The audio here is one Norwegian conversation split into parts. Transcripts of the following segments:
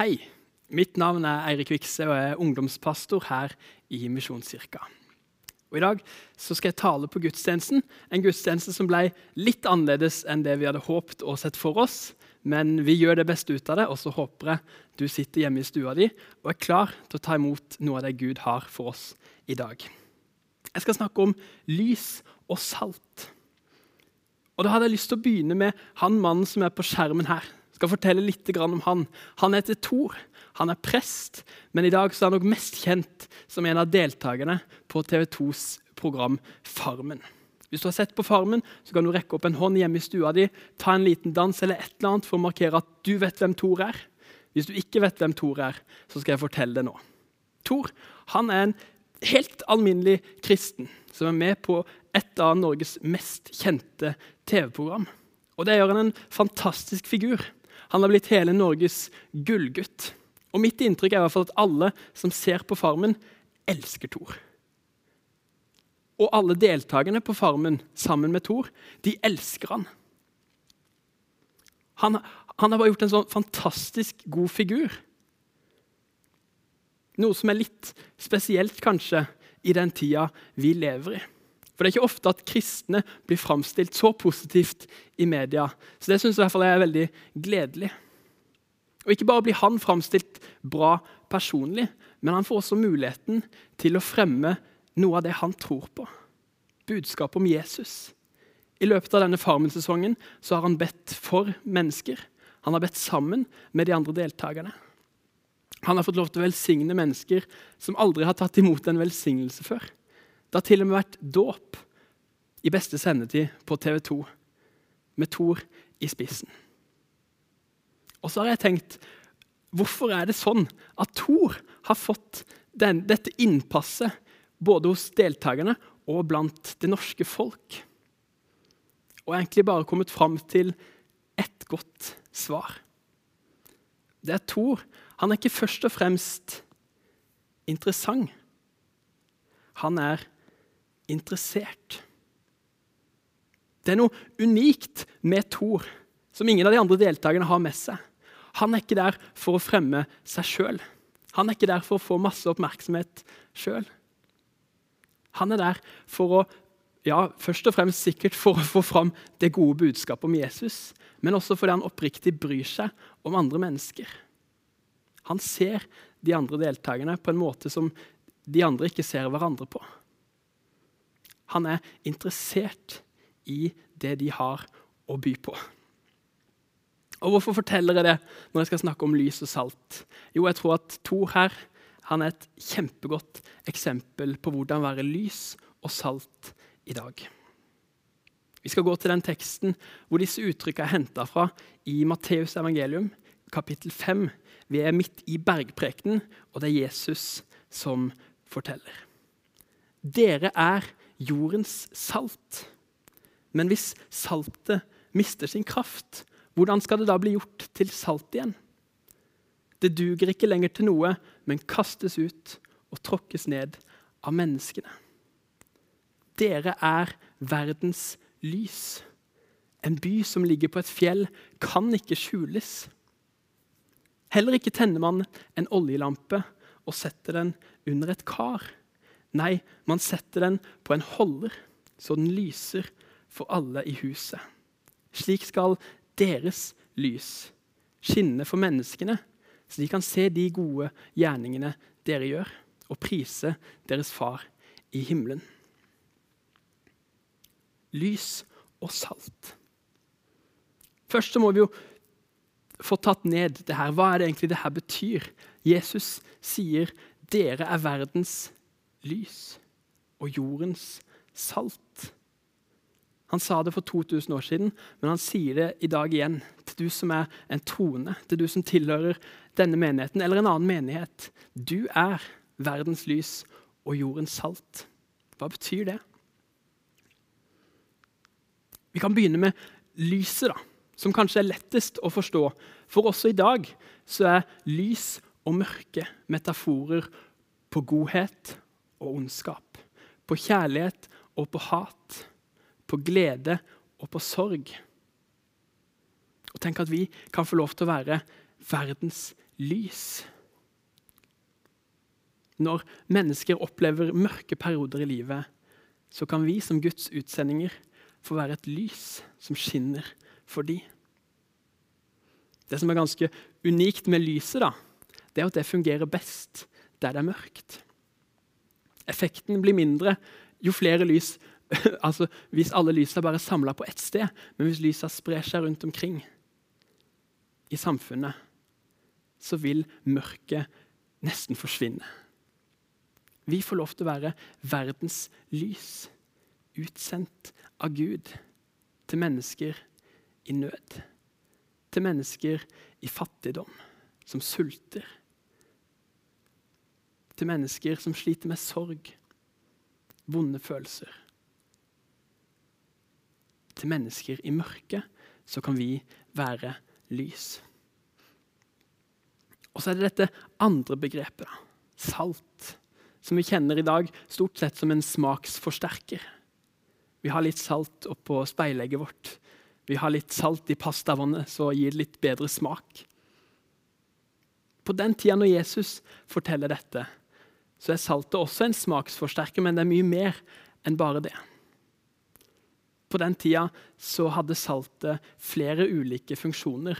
Hei, mitt navn er Eirik Vikse og jeg er ungdomspastor her i Misjonskirka. Og I dag så skal jeg tale på gudstjenesten, en gudstjeneste som ble litt annerledes enn det vi hadde håpet og sett for oss. Men vi gjør det beste ut av det, og så håper jeg du sitter hjemme i stua di og er klar til å ta imot noe av det Gud har for oss i dag. Jeg skal snakke om lys og salt. Og Da hadde jeg lyst til å begynne med han mannen som er på skjermen her. Skal fortelle litt om Han Han heter Thor. Han er prest, men i dag er han nok mest kjent som en av deltakerne på TV 2s program Farmen. Hvis du har sett på Farmen, så kan du rekke opp en hånd hjemme i stua di, ta en liten dans eller et eller annet for å markere at du vet hvem Thor er. Hvis du ikke vet hvem Thor er, så skal jeg fortelle det nå. Thor han er en helt alminnelig kristen som er med på et av Norges mest kjente TV-program. Og det gjør han en fantastisk figur. Han har blitt hele Norges gullgutt. Og mitt inntrykk er i hvert fall at alle som ser på Farmen, elsker Thor. Og alle deltakerne på Farmen sammen med Thor, de elsker han. Han, han har bare gjort en sånn fantastisk god figur. Noe som er litt spesielt, kanskje, i den tida vi lever i. For det er ikke ofte at kristne blir framstilt så positivt i media. Så det syns jeg i hvert fall er veldig gledelig. Og Ikke bare blir han framstilt bra personlig, men han får også muligheten til å fremme noe av det han tror på. Budskapet om Jesus. I løpet av denne Farmen-sesongen så har han bedt for mennesker. Han har bedt sammen med de andre deltakerne. Han har fått lov til å velsigne mennesker som aldri har tatt imot en velsignelse før. Det har til og med vært dåp i beste sendetid på TV 2, med Thor i spissen. Og så har jeg tenkt hvorfor er det sånn at Thor har fått den, dette innpasset både hos deltakerne og blant det norske folk? Og egentlig bare kommet fram til ett godt svar. Det er Thor. Han er ikke først og fremst interessant. Han er interessert. Det er noe unikt med Thor som ingen av de andre deltakerne har med seg. Han er ikke der for å fremme seg sjøl. Han er ikke der for å få masse oppmerksomhet sjøl. Han er der for å ja, først og fremst sikkert for å få fram det gode budskapet om Jesus, men også fordi han oppriktig bryr seg om andre mennesker. Han ser de andre deltakerne på en måte som de andre ikke ser hverandre på. Han er interessert i det de har å by på. Og Hvorfor forteller jeg det når jeg skal snakke om lys og salt? Jo, jeg tror at Thor her han er et kjempegodt eksempel på hvordan være lys og salt i dag. Vi skal gå til den teksten hvor disse uttrykkene er henta fra i Matteus evangelium, kapittel 5. Vi er midt i bergprekenen, og det er Jesus som forteller. Dere er jordens salt. Men hvis saltet mister sin kraft, hvordan skal det da bli gjort til salt igjen? Det duger ikke lenger til noe, men kastes ut og tråkkes ned av menneskene. Dere er verdens lys. En by som ligger på et fjell, kan ikke skjules. Heller ikke tenner man en oljelampe og setter den under et kar. Nei, man setter den på en holder, så den lyser for alle i huset. Slik skal deres lys skinne for menneskene, så de kan se de gode gjerningene dere gjør, og prise deres far i himmelen. Lys og salt. Først så må vi jo få tatt ned det her. Hva er det egentlig det her betyr? Jesus sier dere er verdens lys og jordens salt. Han sa det for 2000 år siden, men han sier det i dag igjen. Til du som er en troende, til du som tilhører denne menigheten eller en annen menighet. Du er verdens lys og jordens salt. Hva betyr det? Vi kan begynne med lyset, da, som kanskje er lettest å forstå. For også i dag så er lys og mørke metaforer på godhet og ondskap. På kjærlighet og på hat. På glede og på sorg. Og tenk at vi kan få lov til å være verdens lys. Når mennesker opplever mørke perioder i livet, så kan vi som Guds utsendinger få være et lys som skinner for de. Det som er ganske unikt med lyset, da, det er at det fungerer best der det er mørkt. Effekten blir mindre jo flere lys altså Hvis alle lysene bare er samla på ett sted, men hvis lysene sprer seg rundt omkring i samfunnet, så vil mørket nesten forsvinne. Vi får lov til å være verdens lys, utsendt av Gud til mennesker i nød. Til mennesker i fattigdom, som sulter. Til mennesker som sliter med sorg, vonde følelser til mennesker i mørket, så kan vi være lys. Og så er det dette andre begrepet, salt, som vi kjenner i dag stort sett som en smaksforsterker. Vi har litt salt oppå speilegget vårt. Vi har litt salt i pastavannet, så gir det litt bedre smak. På den tida når Jesus forteller dette, så er saltet også en smaksforsterker, men det er mye mer enn bare det. På den tida så hadde saltet flere ulike funksjoner.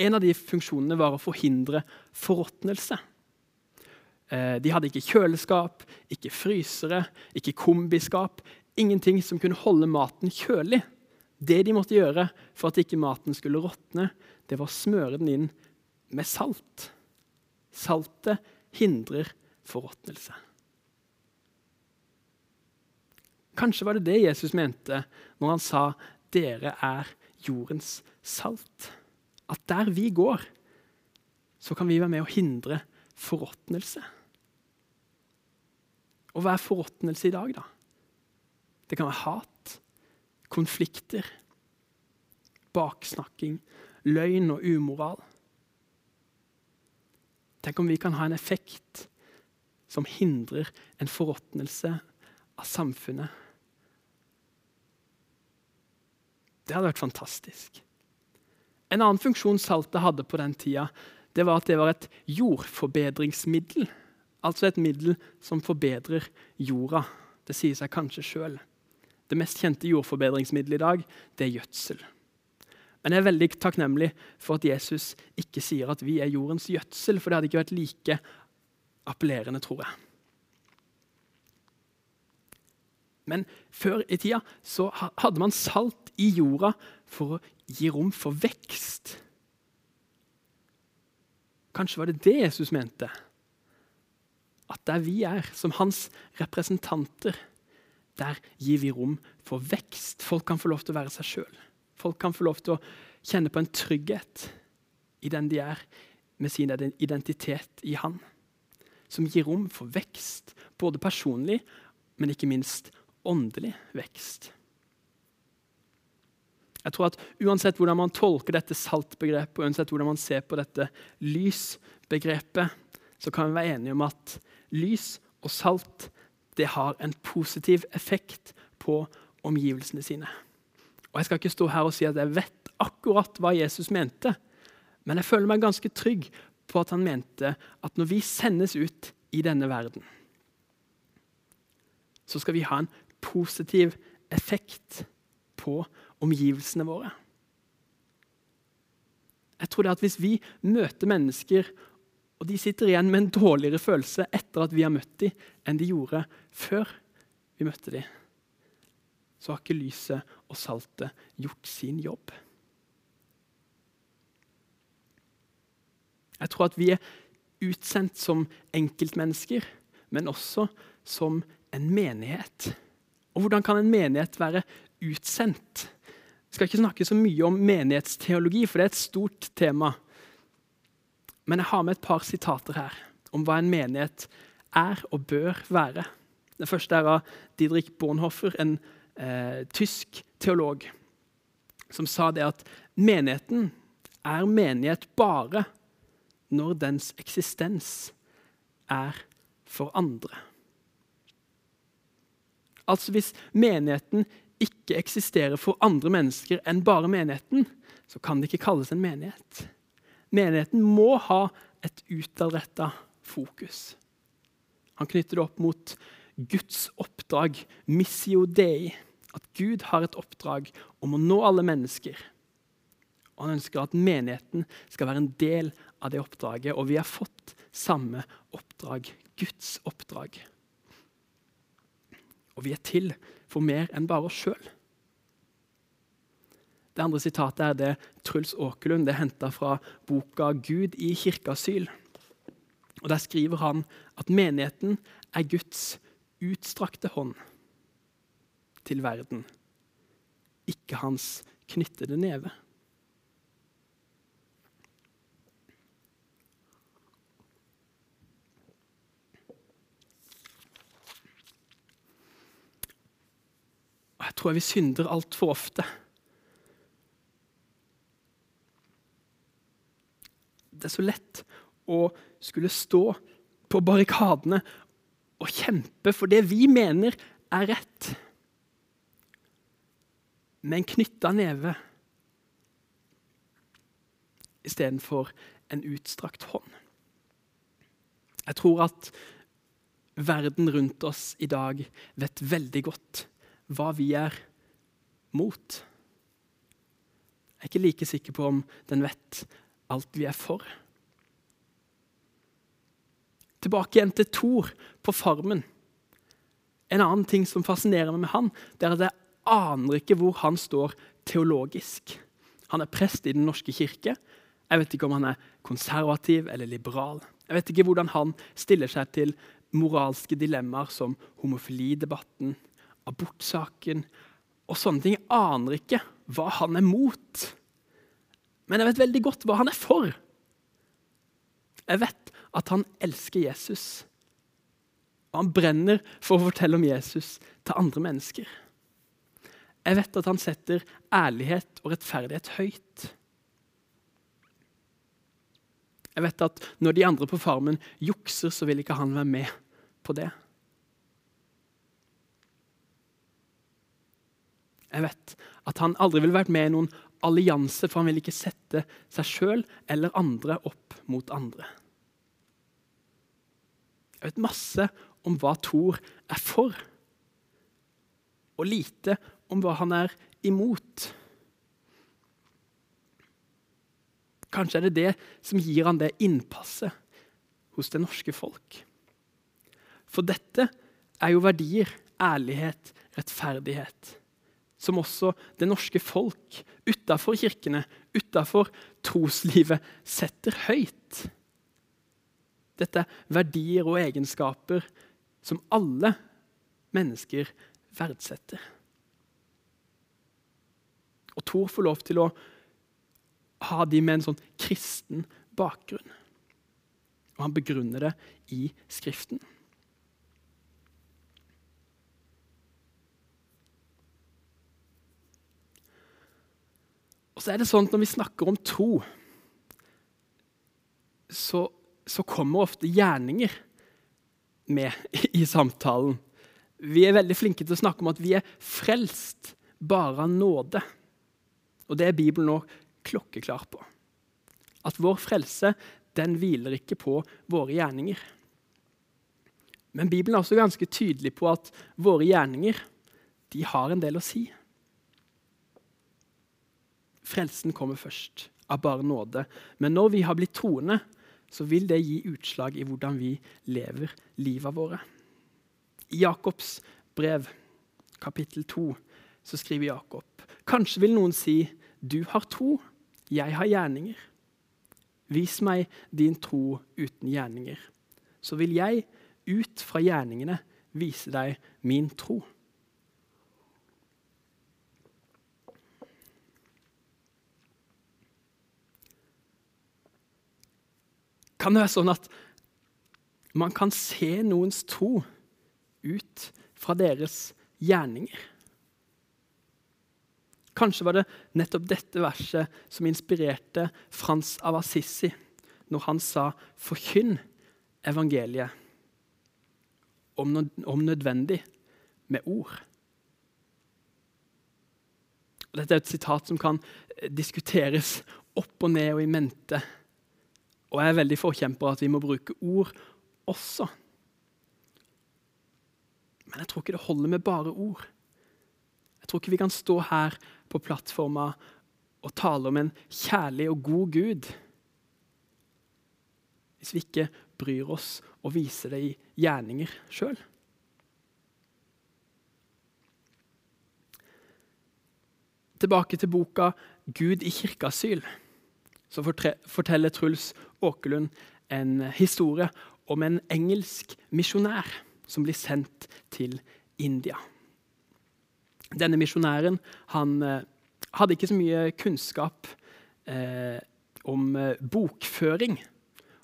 En av de funksjonene var å forhindre forråtnelse. Eh, de hadde ikke kjøleskap, ikke frysere, ikke kombiskap. Ingenting som kunne holde maten kjølig. Det de måtte gjøre for at ikke maten skulle råtne, det var å smøre den inn med salt. Saltet hindrer forråtnelse. Kanskje var det det Jesus mente når han sa 'dere er jordens salt'. At der vi går, så kan vi være med å hindre forråtnelse. Og hva er forråtnelse i dag, da? Det kan være hat, konflikter, baksnakking, løgn og umoral. Tenk om vi kan ha en effekt som hindrer en forråtnelse av samfunnet Det hadde vært fantastisk. En annen funksjon saltet hadde på den tida, det var at det var et jordforbedringsmiddel. Altså et middel som forbedrer jorda. Det sier seg kanskje sjøl. Det mest kjente jordforbedringsmiddelet i dag det er gjødsel. Men jeg er veldig takknemlig for at Jesus ikke sier at vi er jordens gjødsel, for det hadde ikke vært like appellerende, tror jeg. Men før i tida så hadde man salt i jorda for å gi rom for vekst. Kanskje var det det Jesus mente? At der vi er, som hans representanter, der gir vi rom for vekst. Folk kan få lov til å være seg sjøl. Folk kan få lov til å kjenne på en trygghet i den de er, med sin identitet i Han. Som gir rom for vekst, både personlig, men ikke minst åndelig vekst. Jeg tror at Uansett hvordan man tolker dette saltbegrepet, og uansett hvordan man ser på dette lysbegrepet, så kan vi være enige om at lys og salt det har en positiv effekt på omgivelsene sine. Og Jeg skal ikke stå her og si at jeg vet akkurat hva Jesus mente, men jeg føler meg ganske trygg på at han mente at når vi sendes ut i denne verden, så skal vi ha en positiv effekt på omgivelsene våre. Jeg tror det at Hvis vi møter mennesker og de sitter igjen med en dårligere følelse etter at vi har møtt dem, enn de gjorde før vi møtte dem, så har ikke lyset og saltet gjort sin jobb. Jeg tror at vi er utsendt som enkeltmennesker, men også som en menighet. Og hvordan kan en menighet være utsendt? Jeg skal ikke snakke så mye om menighetsteologi, for det er et stort tema. Men jeg har med et par sitater her om hva en menighet er og bør være. Det første er av Didrik Bornhoffer, en eh, tysk teolog, som sa det at menigheten er menighet bare når dens eksistens er for andre. Altså Hvis menigheten ikke eksisterer for andre mennesker enn bare menigheten, så kan det ikke kalles en menighet. menigheten må ha et utadretta fokus. Han knytter det opp mot Guds oppdrag, missio dei. At Gud har et oppdrag om å nå alle mennesker. Og Han ønsker at menigheten skal være en del av det oppdraget. Og vi har fått samme oppdrag Guds oppdrag. Og vi er til for mer enn bare oss sjøl. Det andre sitatet er det Truls Åkerlund det er henta fra boka 'Gud i kirkeasyl'. Og Der skriver han at menigheten er Guds utstrakte hånd til verden, ikke hans knyttede neve. Og jeg tror vi synder altfor ofte. Det er så lett å skulle stå på barrikadene og kjempe for det vi mener er rett, med en knytta neve istedenfor en utstrakt hånd. Jeg tror at verden rundt oss i dag vet veldig godt hva vi er mot. Jeg er ikke like sikker på om den vet alt vi er for. Tilbake igjen til Thor på Farmen. En annen ting som fascinerer meg med han, det er at jeg aner ikke hvor han står teologisk. Han er prest i Den norske kirke. Jeg vet ikke om han er konservativ eller liberal. Jeg vet ikke hvordan han stiller seg til moralske dilemmaer som homofilidebatten, abortsaken og sånne ting. Jeg aner ikke hva han er mot. Men jeg vet veldig godt hva han er for. Jeg vet at han elsker Jesus. Og han brenner for å fortelle om Jesus til andre mennesker. Jeg vet at han setter ærlighet og rettferdighet høyt. Jeg vet at når de andre på farmen jukser, så vil ikke han være med på det. Jeg vet at han aldri ville vært med i noen allianse, for han vil ikke sette seg sjøl eller andre opp mot andre. Jeg vet masse om hva Thor er for, og lite om hva han er imot. Kanskje er det det som gir han det innpasset hos det norske folk. For dette er jo verdier, ærlighet, rettferdighet, som også det norske folk utafor kirkene, utafor troslivet, setter høyt. Dette er verdier og egenskaper som alle mennesker verdsetter. Og Tor får lov til å ha de med en sånn kristen bakgrunn. Og han begrunner det i Skriften. Og så er det sånn at Når vi snakker om tro, så så kommer ofte gjerninger med i samtalen. Vi er veldig flinke til å snakke om at vi er frelst bare av nåde. Og det er Bibelen nå klokkeklar på. At vår frelse den hviler ikke på våre gjerninger. Men Bibelen er også ganske tydelig på at våre gjerninger de har en del å si. Frelsen kommer først, av bare nåde. Men når vi har blitt troende, så vil det gi utslag i hvordan vi lever livet våre. I Jakobs brev, kapittel 2, så skriver Jakob Kanskje vil noen si, 'Du har tro, jeg har gjerninger'. Vis meg din tro uten gjerninger, så vil jeg ut fra gjerningene vise deg min tro. Kan det være sånn at man kan se noens tro ut fra deres gjerninger? Kanskje var det nettopp dette verset som inspirerte Frans av Assisi når han sa 'forkynn evangeliet', om nødvendig med ord. Dette er et sitat som kan diskuteres opp og ned og i mente Og jeg er veldig forkjemper at vi må bruke ord også. Men jeg tror ikke det holder med bare ord. Jeg tror ikke vi kan stå her på plattforma og tale om en kjærlig og god Gud hvis vi ikke bryr oss og viser det i gjerninger sjøl. Tilbake til boka 'Gud i kirkeasyl', så forteller Truls Åkerlund en historie om en engelsk misjonær som blir sendt til India. Denne misjonæren han, hadde ikke så mye kunnskap eh, om eh, bokføring.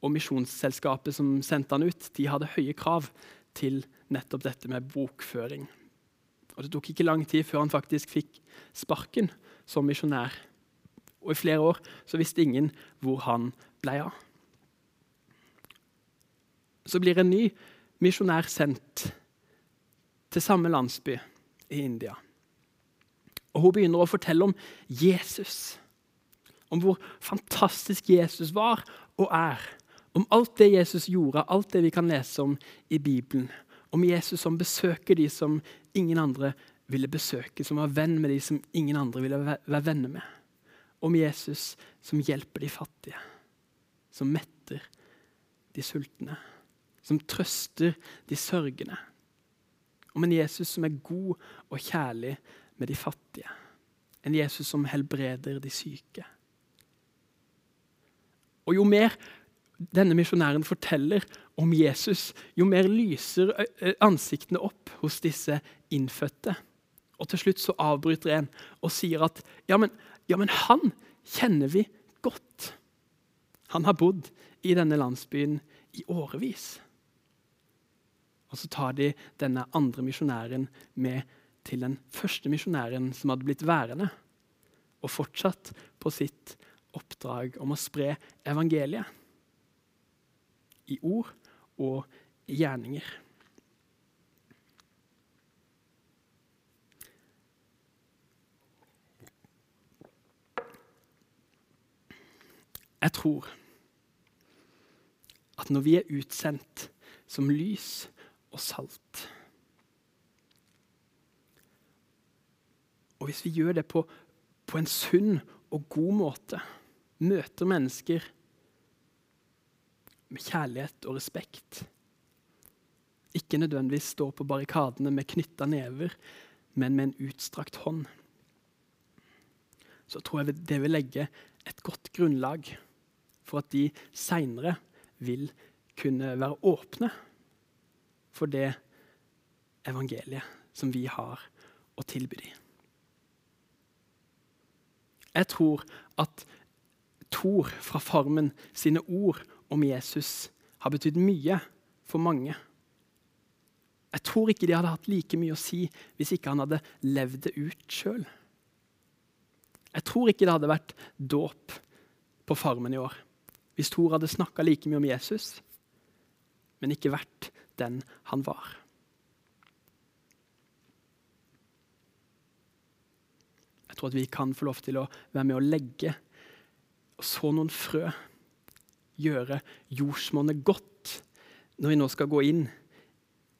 Og Misjonsselskapet som sendte han ut, de hadde høye krav til nettopp dette med bokføring. Og Det tok ikke lang tid før han faktisk fikk sparken som misjonær. Og i flere år så visste ingen hvor han ble av. Så blir en ny misjonær sendt til samme landsby i India. Og Hun begynner å fortelle om Jesus, om hvor fantastisk Jesus var og er. Om alt det Jesus gjorde, alt det vi kan lese om i Bibelen. Om Jesus som besøker de som ingen andre ville besøke, som var venn med de som ingen andre ville være venner med. Om Jesus som hjelper de fattige, som metter de sultne, som trøster de sørgende. Om en Jesus som er god og kjærlig med de fattige. En Jesus som helbreder de syke. Og jo mer denne misjonæren forteller om Jesus, jo mer lyser ansiktene opp hos disse innfødte. Og til slutt så avbryter en og sier at ja men, ja, men han kjenner vi godt. Han har bodd i denne landsbyen i årevis. Og så tar de denne andre misjonæren med til den første misjonæren som hadde blitt værende, og fortsatt på sitt oppdrag om å spre evangeliet. I ord og gjerninger. Jeg tror at når vi er utsendt som lys og salt Og hvis vi gjør det på, på en sunn og god måte, møter mennesker med kjærlighet og respekt Ikke nødvendigvis stå på barrikadene med knytta never, men med en utstrakt hånd. Så tror jeg det vil legge et godt grunnlag for at de seinere vil kunne være åpne for det evangeliet som vi har å tilby dem. Jeg tror at Tor fra Farmen sine ord om Jesus har betydd mye for mange. Jeg tror ikke de hadde hatt like mye å si hvis ikke han hadde levd det ut sjøl. Jeg tror ikke det hadde vært dåp på Farmen i år hvis Thor hadde snakka like mye om Jesus, men ikke vært den han var. Jeg tror at vi kan få lov til å være med å legge og så noen frø. Gjøre jordsmonnet godt når vi nå skal gå inn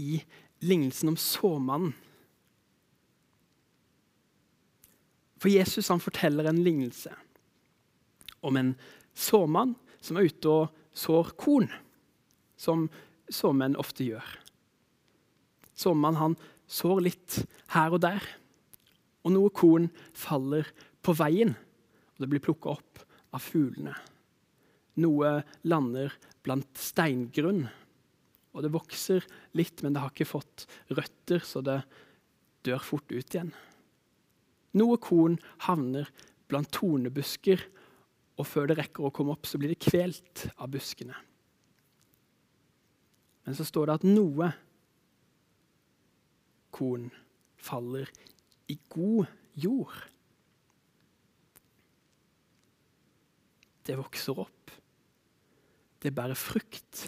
i lignelsen om såmannen. For Jesus han forteller en lignelse om en såmann som er ute og sår korn, som såmenn ofte gjør. Såmannen han sår litt her og der. Og noe korn faller på veien, og det blir plukka opp av fuglene. Noe lander blant steingrunn, og det vokser litt, men det har ikke fått røtter, så det dør fort ut igjen. Noe korn havner blant tornebusker, og før det rekker å komme opp, så blir det kvelt av buskene. Men så står det at noe korn faller i god jord. Det vokser opp. Det bærer frukt.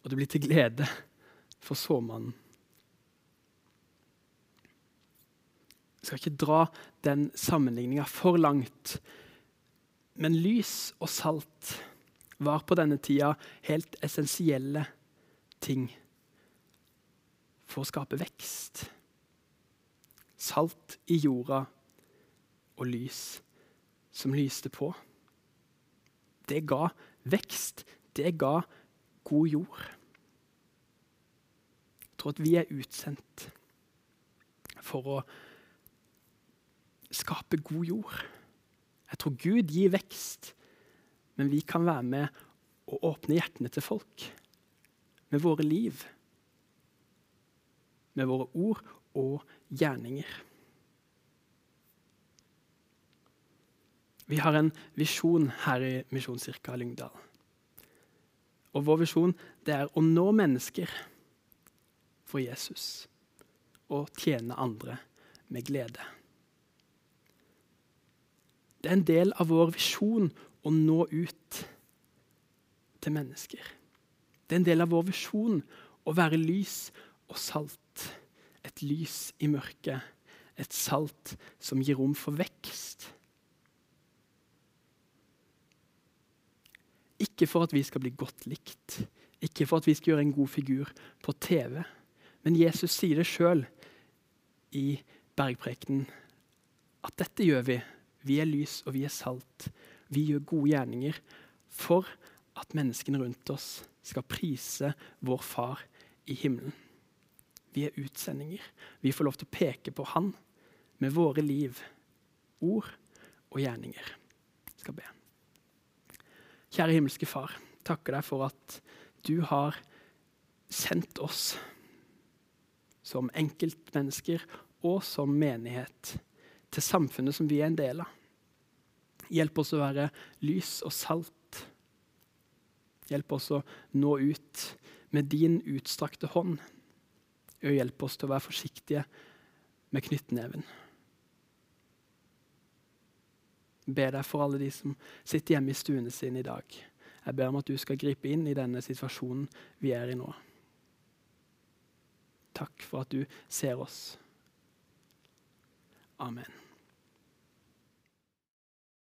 Og det blir til glede for såmannen. Jeg skal ikke dra den sammenligninga for langt. Men lys og salt var på denne tida helt essensielle ting for å skape vekst. Salt i jorda og lys som lyste på. Det ga vekst. Det ga god jord. Jeg tror at vi er utsendt for å skape god jord. Jeg tror Gud gir vekst, men vi kan være med og åpne hjertene til folk med våre liv med våre ord og gjerninger. Vi har en visjon her i Misjonskirka Lyngdal. Og vår visjon det er å nå mennesker for Jesus og tjene andre med glede. Det er en del av vår visjon å nå ut til mennesker. Det er en del av vår visjon å være lys og salt et lys i mørket, et salt som gir rom for vekst. Ikke for at vi skal bli godt likt, ikke for at vi skal gjøre en god figur på TV. Men Jesus sier det sjøl i bergprekenen at dette gjør vi. Vi er lys og vi er salt. Vi gjør gode gjerninger for at menneskene rundt oss skal prise vår Far i himmelen. Vi er utsendinger. Vi får lov til å peke på Han med våre liv, ord og gjerninger. Jeg skal be. Kjære himmelske Far, takker deg for at du har sendt oss som enkeltmennesker og som menighet til samfunnet som vi er en del av. Hjelp oss å være lys og salt. Hjelp oss å nå ut med din utstrakte hånd og hjelp oss til å være forsiktige med knyttneven. Jeg ber deg for alle de som sitter hjemme i stuene sine i dag. Jeg ber om at du skal gripe inn i denne situasjonen vi er i nå. Takk for at du ser oss. Amen.